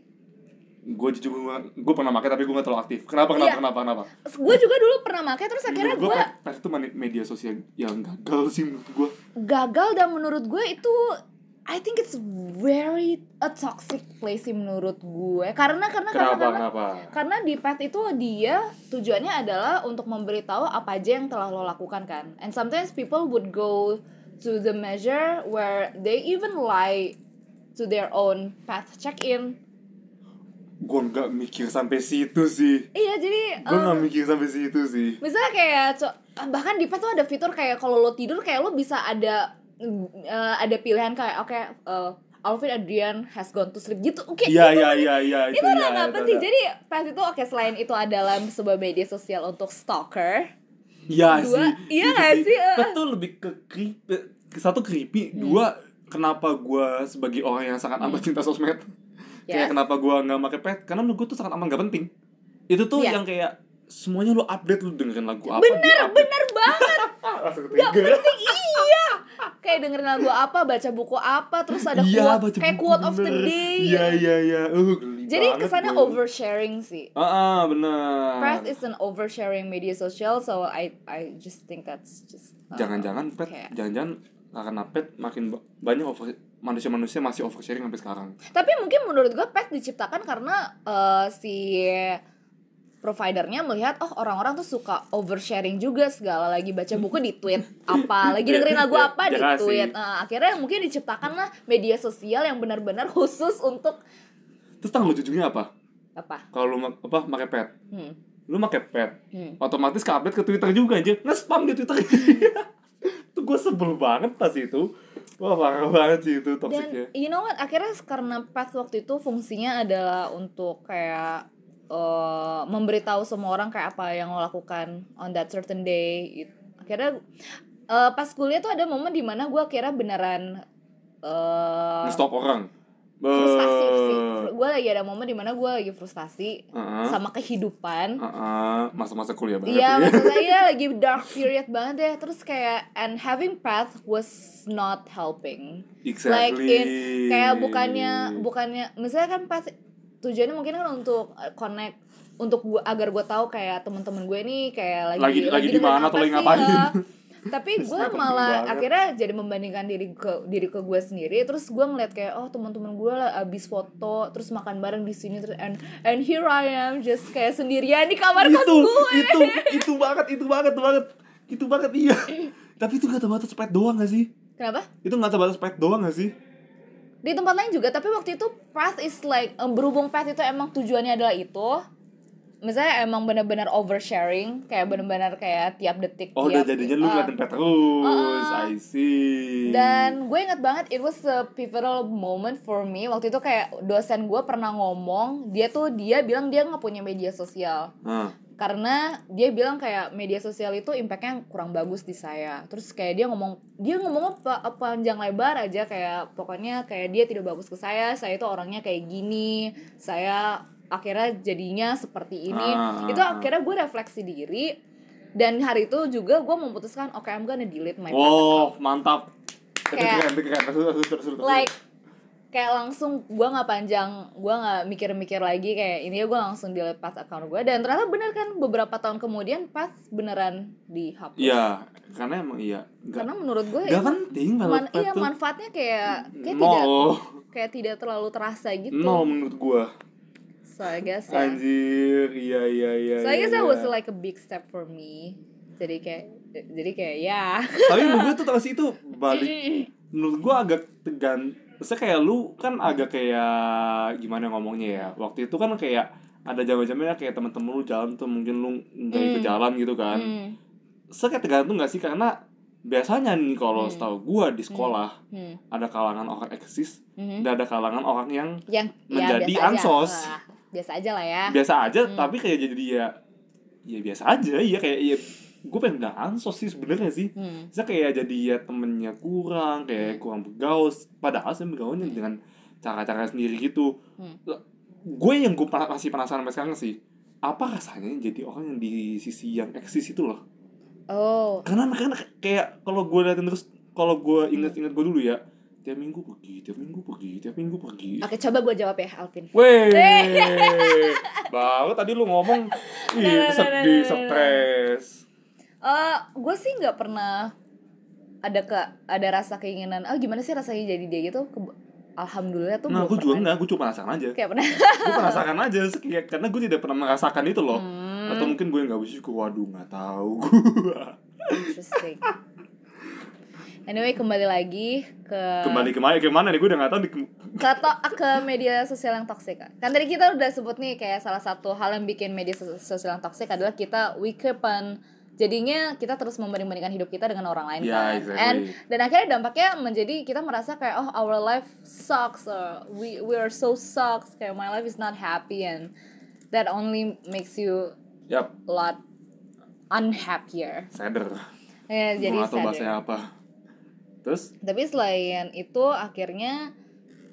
Gue jujur gue pernah pakai tapi gue gak terlalu aktif. Kenapa kenapa Iya. kenapa kenapa? Gue juga dulu pernah pakai terus akhirnya gue pas itu media sosial yang gagal sih menurut gue gagal dan menurut gue itu I think it's very a toxic place sih menurut gue karena karena kenapa karena, kenapa? karena di path itu dia tujuannya adalah untuk memberitahu apa aja yang telah lo lakukan kan? And sometimes people would go to the measure where they even lie to their own path check in gue nggak mikir sampai situ sih iya jadi gue nggak mikir sampai situ sih misalnya kayak co- bahkan di path tuh ada fitur kayak kalau lo tidur kayak lo bisa ada eh, ada pilihan kayak oke eh, Alvin Adrian has gone to sleep gitu oke Iya itu iya iya iya itu iya, udah nggak itu penting jadi pas itu oke selain itu adalah sebuah media sosial untuk stalker Iya sih. iya itu nggak sih? Satu lebih ke creepy, satu creepy, Hmm. dua kenapa gua sebagai orang yang sangat amat cinta sosmed. Kayak Yes. kenapa gua nggak pakai pet? Karena menurut gua tuh sangat amat gak penting. Itu tuh Iya. yang kayak semuanya lu update lu dengerin lagu apa bener bener banget Langsung Gak trigger. penting iya kayak dengerin lagu apa baca buku apa terus ada Iya, quote kayak quote of the bener. day Iya iya iya. Uh, geli jadi kesannya gua. oversharing sih Ah, ah, bener. Press is an oversharing media social, so I I just think that's just uh, Jangan-jangan pet, kayak- jangan-jangan karena pet makin ba- banyak over manusia-manusia masih oversharing sampai sekarang. Tapi mungkin menurut gue pet diciptakan karena uh, si providernya melihat oh orang-orang tuh suka oversharing juga segala lagi baca buku di tweet apa lagi dengerin lagu Ya, apa di sih. tweet Nah, akhirnya mungkin diciptakan lah media sosial yang benar-benar khusus untuk Terus tanggal lucunya apa? apa Kalau lu ma- apa pakai pet, hmm. lu pakai pet, Hmm. otomatis ke update ke Twitter juga aja nge-spam di Twitter itu gue sebel banget pas itu wah parah banget sih itu dan toksiknya you know what? Akhirnya karena pet waktu itu fungsinya adalah untuk kayak eh, memberitahu semua orang kayak apa yang lo lakukan on that certain day It- akhirnya eh, pas kuliah tuh ada momen di mana gue akhirnya beneran eh nge-stop orang frustasi sih gue lagi ada momen di mana gue lagi frustasi Heeh. sama kehidupan Heeh, masa-masa kuliah banget Iya, ya. maksudnya iya lagi dark period banget ya. Terus kayak and having path was not helping. exactly Like in kayak bukannya bukannya misalnya kan path tujuannya mungkin kan untuk connect untuk gua agar gue tahu kayak teman-teman gue nih kayak lagi Lagi- lagi di mana atau lagi ngapain. eh. tapi gue malah akhirnya jadi membandingkan diri ke diri ke gue sendiri. Terus gue ngeliat kayak oh teman-teman gue lah abis foto terus makan bareng di sini terus and and here I am just kayak sendirian di kamar kos itu gue itu itu banget itu banget banget. Itu banget iya. Tapi itu gak terbatas pet doang gak sih? Kenapa? Itu gak terbatas pet doang gak sih? Di tempat lain juga tapi waktu itu path is like em, berhubung path itu emang tujuannya adalah itu misalnya emang benar-benar oversharing kayak benar-benar kayak tiap detik oh udah tiap, jadinya lu uh, ngeliatin pet terus Uh-uh. I see. Dan gue inget banget it was a pivotal moment for me. Waktu itu kayak dosen gue pernah ngomong dia tuh dia bilang dia nggak punya media sosial. Hah. karena dia bilang kayak media sosial itu impactnya kurang bagus di saya. Terus kayak dia ngomong dia ngomong apa panjang lebar aja kayak pokoknya kayak dia tidak bagus ke saya saya itu orangnya kayak gini saya akhirnya jadinya seperti ini. Ah, itu ah, ah. akhirnya gue refleksi diri dan hari itu juga gue memutuskan oke I'm gonna delete my Wow, mantap. Kayak- like kayak langsung gue nggak panjang gue nggak mikir-mikir lagi kayak ini ya gue langsung delete path account gue dan ternyata bener kan beberapa tahun kemudian path beneran dihapus. Iya, karena emang iya. Gak, karena menurut gue gak penting man, iya manfaatnya kayak kayak tidak kayak tidak terlalu terasa gitu. Nol menurut gua. So I guess ya Anjir, iya iya iya. so I iya, guess that iya. was like a big step for me jadi kayak jadi kayak ya Tapi menurut gue tuh tau sih itu balik menurut gua agak tegan. Maksudnya kayak lu kan agak kayak gimana ngomongnya ya. Waktu itu kan kayak ada jam-jamnya kayak temen-temen lu jalan tuh mungkin lu nggak ikut Hmm. jalan gitu kan. Hmm, Saya kayak tergantung gak sih karena biasanya nih kalau Hmm. setahu gua di sekolah hmm, ada kalangan orang eksis hmm. dan ada kalangan orang yang yang Menjadi ya, aja. Biasa aja lah ya biasa aja Hmm. tapi kayak jadi ya ya biasa aja ya kayak ya gue pengen bilang ansos sih sebenarnya sih hmm. saya kayak jadi ya temennya kurang kayak Hmm. kurang bergaul padahal saya bergaulnya Hmm. dengan cara-cara sendiri gitu Hmm. gue yang gue masih penasaran sampai sekarang sih apa rasanya jadi orang yang di sisi yang eksis itu loh oh karena karena kayak kalau gue liatin terus kalau gue inget-inget gue dulu ya tiap minggu pergi tiap minggu pergi tiap minggu pergi Oke, coba gue jawab ya, Alvin. Weh, baru tadi lu ngomong, Nah, ih sedih, nah, nah, stres. Eh, gue sih nggak pernah ada ke ada rasa keinginan. Oh, gimana sih rasanya jadi dia gitu? Ke- Alhamdulillah tuh Nah, gue juga enggak, gue cuma penasaran aja. Kayak pernah. Gue penasaran aja, kayak- karena gue tidak pernah merasakan itu loh. Hmm, Atau mungkin gue nggak bersyukur, waduh nggak tahu gue. interesting. Anyway, kembali lagi ke Kembali ke mana, ke mana nih? Gue udah nggak tahu di ke, to- ke media sosial yang toxic kan. Tadi kita udah sebut nih kayak salah satu hal yang bikin media sos- sosial yang toxic adalah kita we keep on jadinya kita terus membanding-bandingkan hidup kita dengan orang lain Ya, kan exactly. and dan akhirnya dampaknya menjadi kita merasa kayak oh our life sucks or we we are so sucks kayak my life is not happy and that only makes you Yap, a lot unhappier sadar. ya jadi Mau atau sadar. bahasanya apa? Terus? Tapi selain itu akhirnya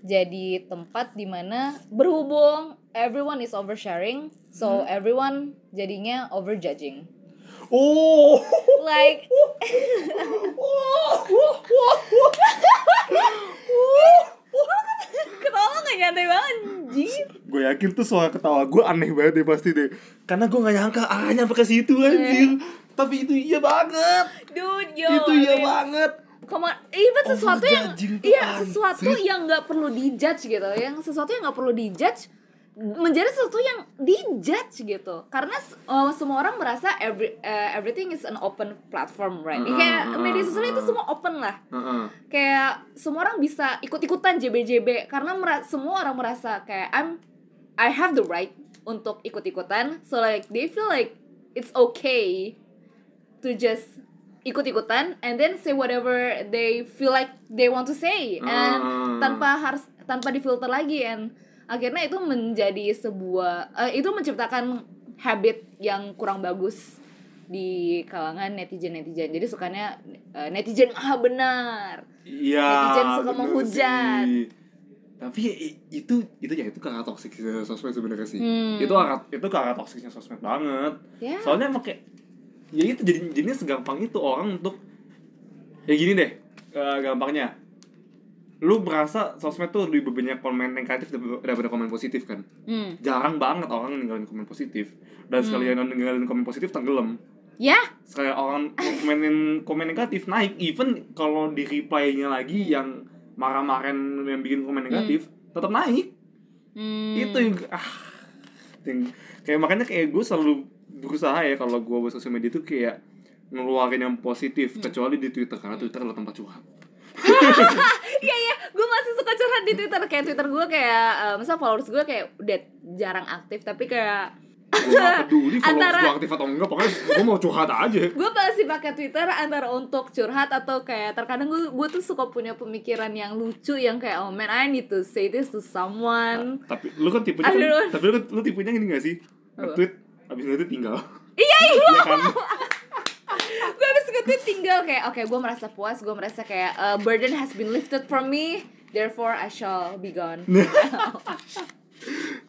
jadi tempat di mana berhubung everyone is oversharing so everyone jadinya overjudging. Oh. like ketawa gak nyantai banget anjing. Gue yakin tuh suara ketawa gue aneh banget deh pasti deh. Karena gue nggak nyangka ah nyampe ke situ anjir tapi itu iya banget. Dude yo itu iya I mean, banget On, even sesuatu yang iya sesuatu yang nggak perlu dijudge gitu, yang sesuatu yang nggak perlu dijudge menjadi sesuatu yang dijudge gitu, karena uh, semua orang merasa every uh, everything is an open platform, right? Mm-mm, kayak media sosial itu semua open lah, Heeh. kayak semua orang bisa ikut-ikutan JBJB karena semua orang merasa kayak I'm I have the right untuk ikut-ikutan, so like they feel like it's okay to just ikut-ikutan and then say whatever they feel like they want to say and Ah. tanpa harus tanpa difilter lagi and akhirnya itu menjadi sebuah eh, itu menciptakan habit yang kurang bagus di kalangan netizen netizen jadi sukanya eh, netizen ah benar Iya. Netizen suka menghujat. Tapi itu itu ya itu kakak toksik sosmed sebenarnya sih. Hmm. Itu kakak itu kakak toksiknya sosmed banget. ya Soalnya emang kayak ya itu jadi jadinya segampang itu orang untuk ya gini deh eh, gampangnya. Lu merasa sosmed tuh lebih banyak komen negatif daripada komen positif kan? Hmm. jarang banget orang ninggalin komen positif. Dan sekalian ninggalin komen positif tenggelam. Ya? Sekali orang komenin komen negatif naik. Even kalau di reply-nya lagi yang marah-marahin yang bikin komen negatif tetap naik. Hmm. itu yang ah yang- kayak makanya kayak gue selalu berusaha ya kalau gue buat sosial media itu kayak ngeluarin yang positif Hmm. kecuali di Twitter karena Twitter adalah tempat curhat. Iya iya, gue masih suka curhat di Twitter. Kayak Twitter gue kayak, uh, misal followers gue kayak udah jarang aktif tapi kayak gue gak peduli Antara- gue aktif atau enggak pokoknya gue mau curhat aja. Gue masih pakai Twitter antara untuk curhat atau kayak terkadang gue gue tuh suka punya pemikiran yang lucu yang kayak oh man I need to say this to someone. tapi lu kan tipenya kan, tapi lu, kan- lu tipenya gini gak sih? Tweet abis itu tinggal Iya iya. Iya kan gue habis nge-tweet tinggal kayak oke gue merasa puas gue merasa kayak uh, burden has been lifted from me therefore I shall be gone.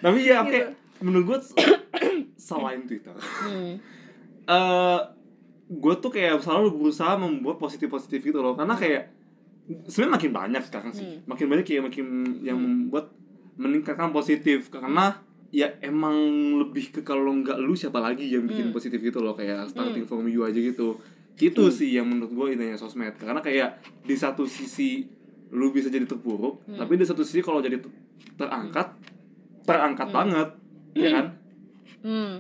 tapi ya Gitu. kayak menurut gue selain Twitter Hmm. eh gue tuh kayak selalu berusaha membuat positif positif gitu loh karena kayak sebenarnya makin banyak sekarang sih Hmm. makin banyak kayak makin yang membuat meningkatkan positif karena ya emang lebih ke kalau nggak lu siapa lagi yang bikin Hmm. positif gitu loh kayak starting from you aja gitu itu sih yang menurut gue intinya sosmed karena kayak di satu sisi lu bisa jadi terpuruk Hmm. tapi di satu sisi kalau jadi ter- terangkat terangkat Hmm. banget ya kan Hmm.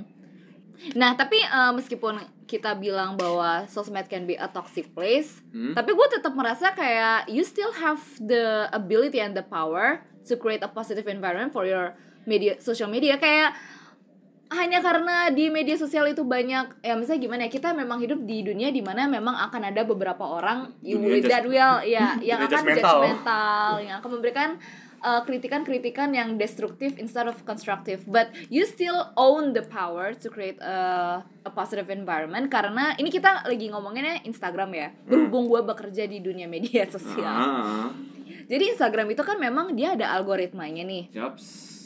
Nah, tapi uh, meskipun kita bilang bahwa sosmed can be a toxic place, Hmm. tapi gue tetap merasa kayak you still have the ability and the power to create a positive environment for your media social media kayak hanya karena di media sosial itu banyak ya misalnya gimana ya kita memang hidup di dunia di mana memang akan ada beberapa orang you with that will ya yang akan judgmental. judgmental yang akan memberikan uh, kritikan-kritikan yang destruktif instead of constructive. But you still own the power to create a, a positive environment karena ini kita lagi ngomonginnya Instagram ya berhubung gue bekerja di dunia media sosial. Ah. Jadi Instagram itu kan memang dia ada algoritmanya nih. Yaps.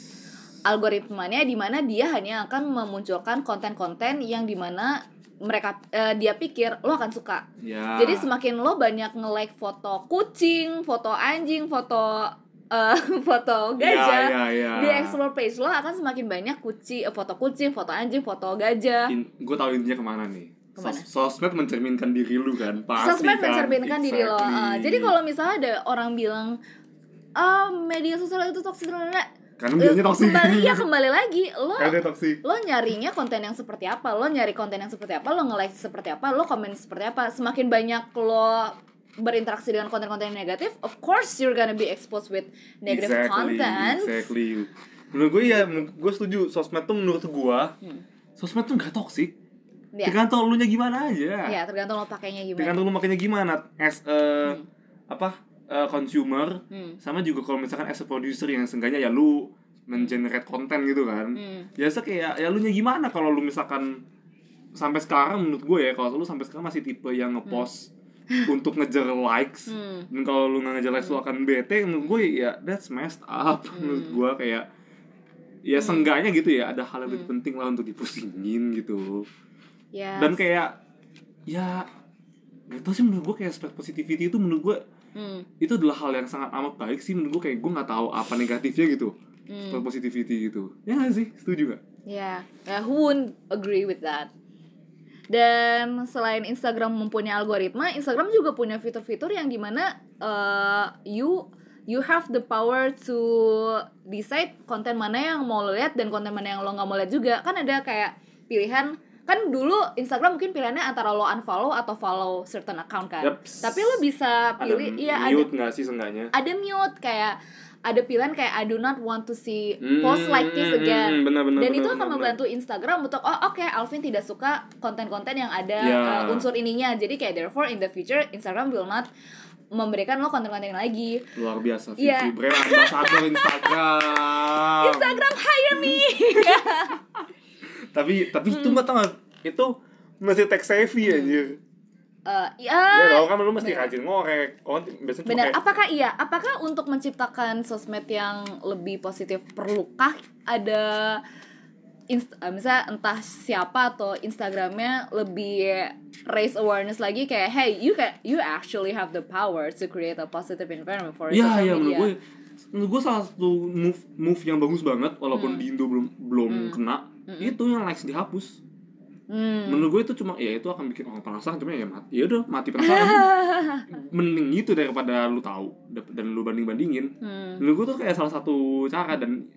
Algoritmanya di mana dia hanya akan memunculkan konten-konten yang di mana mereka eh, dia pikir lo akan suka Ya. jadi semakin lo banyak nge-like foto kucing, foto anjing, foto eh, foto gajah Ya, ya, ya. di explore page lo akan semakin banyak kucing, eh, foto kucing, foto anjing, foto gajah. In, gue tahu intinya ke mana nih. Ke mana? Sos- sosmed mencerminkan diri lu kan, pasti Sosmed kan? mencerminkan diri lo. Exactly. Ah, jadi kalau misalnya ada orang bilang ah media sosial itu toksik karena bilangnya toksik. kembali ya kembali lagi lo dia lo nyarinya konten yang seperti apa lo nyari konten yang seperti apa lo nge-like seperti apa lo komen seperti apa semakin banyak lo berinteraksi dengan konten-konten negatif of course you're gonna be exposed with negative exactly, content Exactly. Menurut gue ya, gue setuju. Sosmed tuh menurut gue, Hmm. sosmed tuh gak toksik. Ya. tergantung lu nya gimana aja ya tergantung lo pakainya gimana tergantung lu makanya gimana as a apa uh, consumer Hmm. sama juga kalau misalkan as a producer yang seenggaknya ya lu mengenerate konten gitu kan Hmm. biasa kayak ya lu nya gimana kalau lu misalkan sampai sekarang menurut gue ya kalau lu sampai sekarang masih tipe yang ngepost untuk ngejar likes Hmm. dan kalau lu nggak ngejar likes lu akan bete menurut gue ya that's messed up Hmm. menurut gue kayak ya seenggaknya gitu ya ada hal yang lebih penting lah untuk dipusingin gitu ya dan kayak ya gak tau sih menurut gue kayak spread positivity itu menurut gue Hmm. itu adalah hal yang sangat amat baik sih menurut gue kayak gue nggak tahu apa negatifnya gitu Hmm. spread positivity gitu ya gak sih setuju gak Ya, ya who wouldn't agree with that? Dan selain Instagram mempunyai algoritma, Instagram juga punya fitur-fitur yang di mana uh, you you have the power to decide konten mana yang mau lo lihat dan konten mana yang lo nggak mau lihat juga. Kan ada kayak pilihan kan dulu Instagram mungkin pilihannya antara lo unfollow atau follow certain account kan. Yaps. Tapi lo bisa ada pilih iya ada mute nggak sih seenggaknya ada mute kayak ada pilihan kayak I do not want to see post like this Hmm, again hmm, benar, benar, dan benar, itu akan benar, membantu Instagram untuk oh oke Alvin tidak suka konten-konten yang ada Ya. uh, unsur ininya jadi kayak therefore in the future Instagram will not memberikan lo konten-konten lagi luar biasa Vivi Iya. brand ambassador Instagram Instagram hire me tapi tapi Hmm. itu mbak tau itu masih tech savvy anjir. Uh, ya ya dong kan lu mesti rajin ngorek. Oh biasanya benar kayak apakah iya? Apakah untuk menciptakan sosmed yang lebih positif perlukah ada inst eh, misalnya entah siapa atau Instagramnya lebih raise awareness lagi kayak hey you can you actually have the power to create a positive environment for Iya social iya media. menurut gue. Menurut gue salah satu move move yang bagus banget walaupun Hmm. di Indo belum belum kena itu yang likes dihapus Hmm. menurut gue itu cuma ya itu akan bikin orang penasaran cuma ya mati ya udah mati penasaran mending itu daripada lu tahu dan lu banding bandingin Hmm. menurut gue tuh kayak salah satu cara dan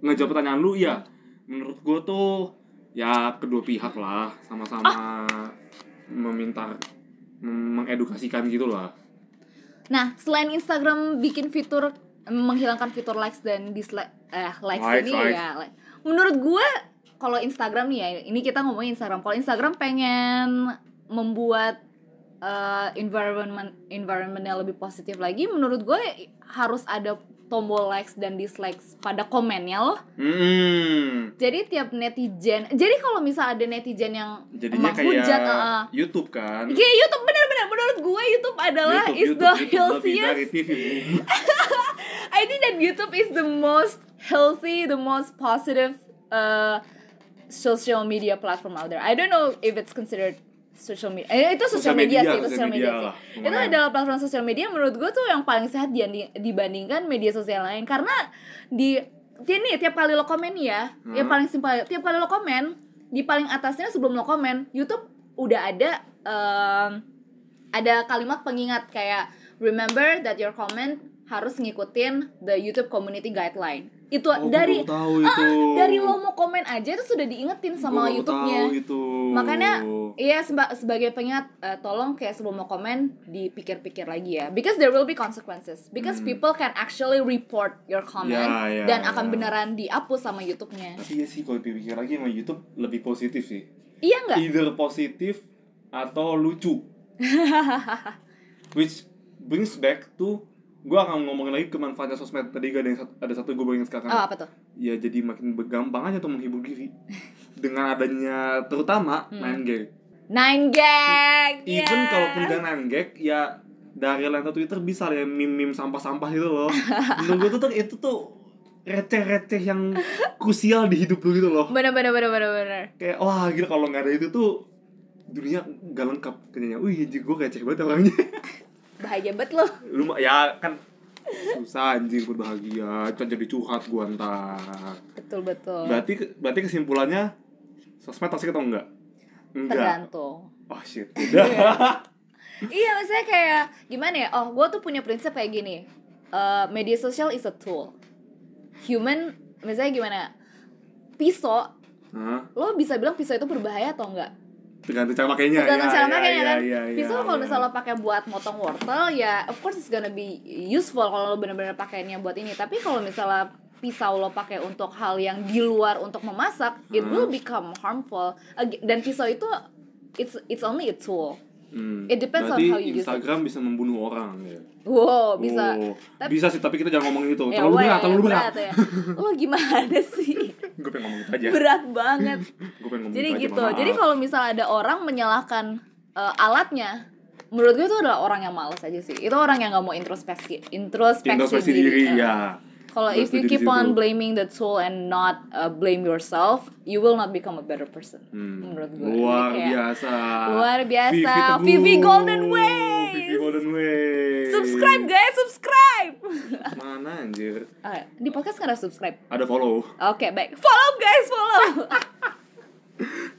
ngejawab pertanyaan lu ya menurut gue tuh ya kedua pihak lah sama-sama meminta mem- mengedukasikan gitu lah Nah, selain Instagram bikin fitur menghilangkan fitur likes dan dislike eh likes, Likes, ini likes. ya. like. Menurut gue kalau Instagram nih ya, ini kita ngomongin Instagram. Kalau Instagram pengen membuat eh, environment environmentnya lebih positif lagi, menurut gue harus ada tombol likes dan dislikes pada komennya loh. Hmm. Jadi tiap netizen, jadi kalau misal ada netizen yang Jadinya kayak uh, YouTube kan. kayak YouTube benar-benar menurut gue YouTube adalah YouTube, is YouTube, the YouTube healthiest. I think that YouTube is the most healthy, the most positive uh, social media platform out there. I don't know if it's considered social media. Eh, itu social, media, media, sih, itu social media, media sih. lah, Itu adalah platform sosial media menurut gue tuh yang paling sehat di- dibandingkan media sosial lain karena di ini tiap kali lo komen ya, yang Hmm. paling simpel tiap kali lo komen di paling atasnya sebelum lo komen YouTube udah ada um, ada kalimat pengingat kayak remember that your comment harus ngikutin the YouTube community guideline. Itu Oh, dari tahu Ah, itu. dari lo mau komen aja itu sudah diingetin sama YouTube-nya. Makanya iya seba- sebagai pengingat eh, tolong kayak sebelum mau komen dipikir-pikir lagi ya. Because there will be consequences. Because people can actually report your comment Hmm. Ya, ya, dan akan ya. beneran dihapus sama YouTube-nya. Tapi ya sih kalau dipikir lagi sama YouTube lebih positif sih. Iya nggak? Either positif atau lucu. Which brings back to gue akan ngomongin lagi ke manfaatnya sosmed tadi gak ada yang satu, ada satu gue ingat sekarang Oh, apa tuh? ya jadi makin gampang aja tuh menghibur diri dengan adanya terutama Hmm. main gag Nine gag. even yes. kalaupun gak main gag ya dari lantai Twitter bisa lah ya meme-meme sampah-sampah itu loh menurut gue tuh itu tuh receh-receh yang krusial di hidup lu gitu loh Bener bener bener bener bener. kayak wah gila kalau nggak ada itu tuh dunia gak lengkap kayaknya wih gue receh banget orangnya Bahagia banget lo. lu ya kan susah anjing berbahagia cuma jadi curhat gua ntar. Betul betul. berarti berarti kesimpulannya sosmed toxic atau enggak? Enggak. Tergantung. oh shit. Udah. Iya maksudnya kayak gimana ya? Oh gue tuh punya prinsip kayak gini. Eh, media sosial is a tool. Human misalnya gimana? Pisau Hah? lo bisa bilang pisau itu berbahaya atau enggak tergantung cara makainya tergantung ya, cara ya, makainya ya, kan ya, ya, pisau kalau ya. misalnya lo pakai buat motong wortel ya of course it's gonna be useful kalau lo bener-bener pakainya buat ini tapi kalau misalnya pisau lo pakai untuk hal yang di luar untuk memasak it Hmm. will become harmful dan pisau itu it's it's only a tool Hmm. It depends on Berarti how you use it. Instagram bisa membunuh orang ya. wow bisa Oh, Tapi- bisa sih, tapi kita jangan ngomongin itu. Ya, Terlalu berat, terlalu berat. ya. lo gimana sih Gue pengen ngomong itu aja. berat banget Gue pengen ngomong jadi itu aja, gitu jadi kalau misalnya ada orang menyalahkan uh, alatnya menurut gue itu adalah orang yang malas aja sih itu orang yang nggak mau introspeksi introspeksi, introspeksi diri, Uh, ya. kalau if you keep on blaming the tool and not uh, blame yourself you will not become a better person Hmm. menurut gue Luar kayak, biasa. luar biasa. Teguh. Vivi Golden Ways. Vivi Golden Ways. Subscribe guys subscribe Mana anjir? Ah, di podcast nggak ada subscribe Ada follow. oke baik follow guys follow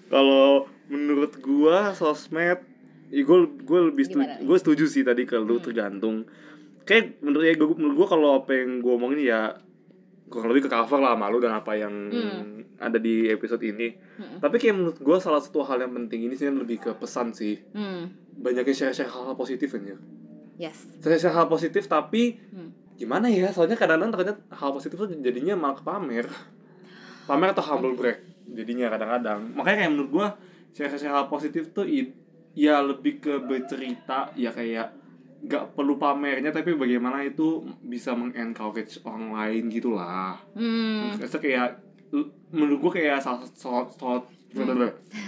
Kalau menurut gua sosmed ya gue gue lebih setuju gue setuju sih tadi kalau Hmm. tergantung kayak menurut ya gua, menurut gue kalau apa yang gue omongin ya kurang lebih ke cover lah malu dan apa yang Hmm. ada di episode ini Hmm. tapi kayak menurut gue salah satu hal yang penting ini sih lebih ke pesan sih hmm. banyaknya share-share hal-hal positif kan ya yes. Share-share hal positif tapi Hmm. gimana ya? Soalnya kadang-kadang ternyata hal positif tuh jadinya malah pamer pamer atau humble brag jadinya kadang-kadang. Makanya kayak menurut gua share-share hal positif tuh i- ya lebih ke bercerita ya kayak gak perlu pamernya tapi bagaimana itu bisa mengencourage orang lain gitulah hmm. Maksudnya kayak menurut gua kayak salah, salah, salah,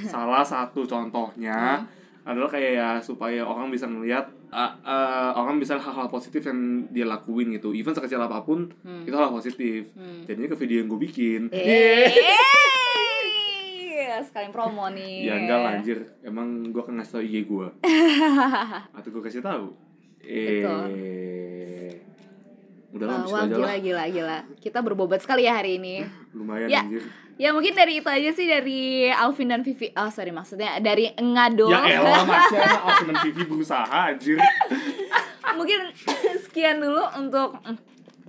salah satu contohnya adalah kayak ya supaya orang bisa melihat uh, uh, orang bisa hal-hal positif yang dia lakuin gitu even sekecil apa pun Hmm. itu hal positif Hmm. jadinya ke video yang gue bikin Yeay, sekalian promo nih. ya enggak lah anjir emang gue akan ngasih tau IG gue atau gue kasih tahu eh udah lah gila, lah gila, gila. Kita berbobot sekali ya hari ini. lumayan Ya. anjir Ya mungkin dari itu aja sih dari Alvin dan Vivi. Oh sorry maksudnya dari Ngado. ya elah masih aku dan Vivi berusaha anjir mungkin sekian dulu untuk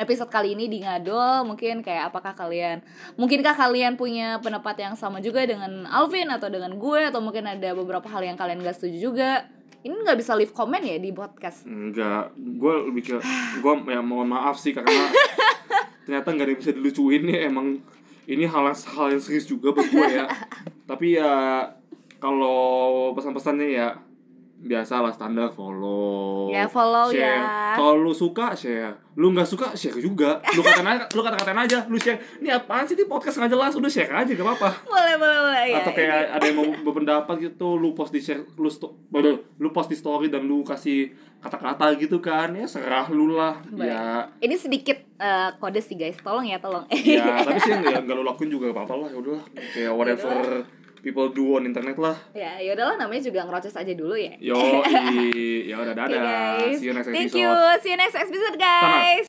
episode kali ini di Ngadol. Mungkin kayak apakah kalian, mungkinkah kalian punya pendapat yang sama juga dengan Alvin atau dengan gue atau mungkin ada beberapa hal yang kalian gak setuju juga. Ini nggak bisa leave comment ya di podcast. Enggak, gue lebih ke gue ya mohon maaf sih karena ternyata nggak ada yang bisa dilucuin ya emang ini hal hal yang serius juga buat gue ya. Tapi ya kalau pesan-pesannya ya biasa lah standar follow. Ya, follow share. ya. Kalau lu suka share, lu nggak suka share juga. Lu kata aja, lu kata-katain aja, lu share. Ini apaan sih di podcast nggak jelas, udah share aja gak apa-apa. Boleh, boleh, boleh. Ya, Atau kayak ada yang mau berpendapat gitu, lu post di share, lu sto, lu post di story dan lu kasih kata-kata gitu kan, ya serah lu lah. Boleh. Ya, Ini sedikit eh, kode sih guys, tolong ya, tolong. ya tapi sih nggak lu lakuin juga gak apa-apa lah, ya udahlah. Kayak whatever people do on internet lah. ya, ya udahlah namanya juga ngerocos aja dulu ya. Yo, ya udah dadah. guys. See you next Thank episode. you. See you next episode guys.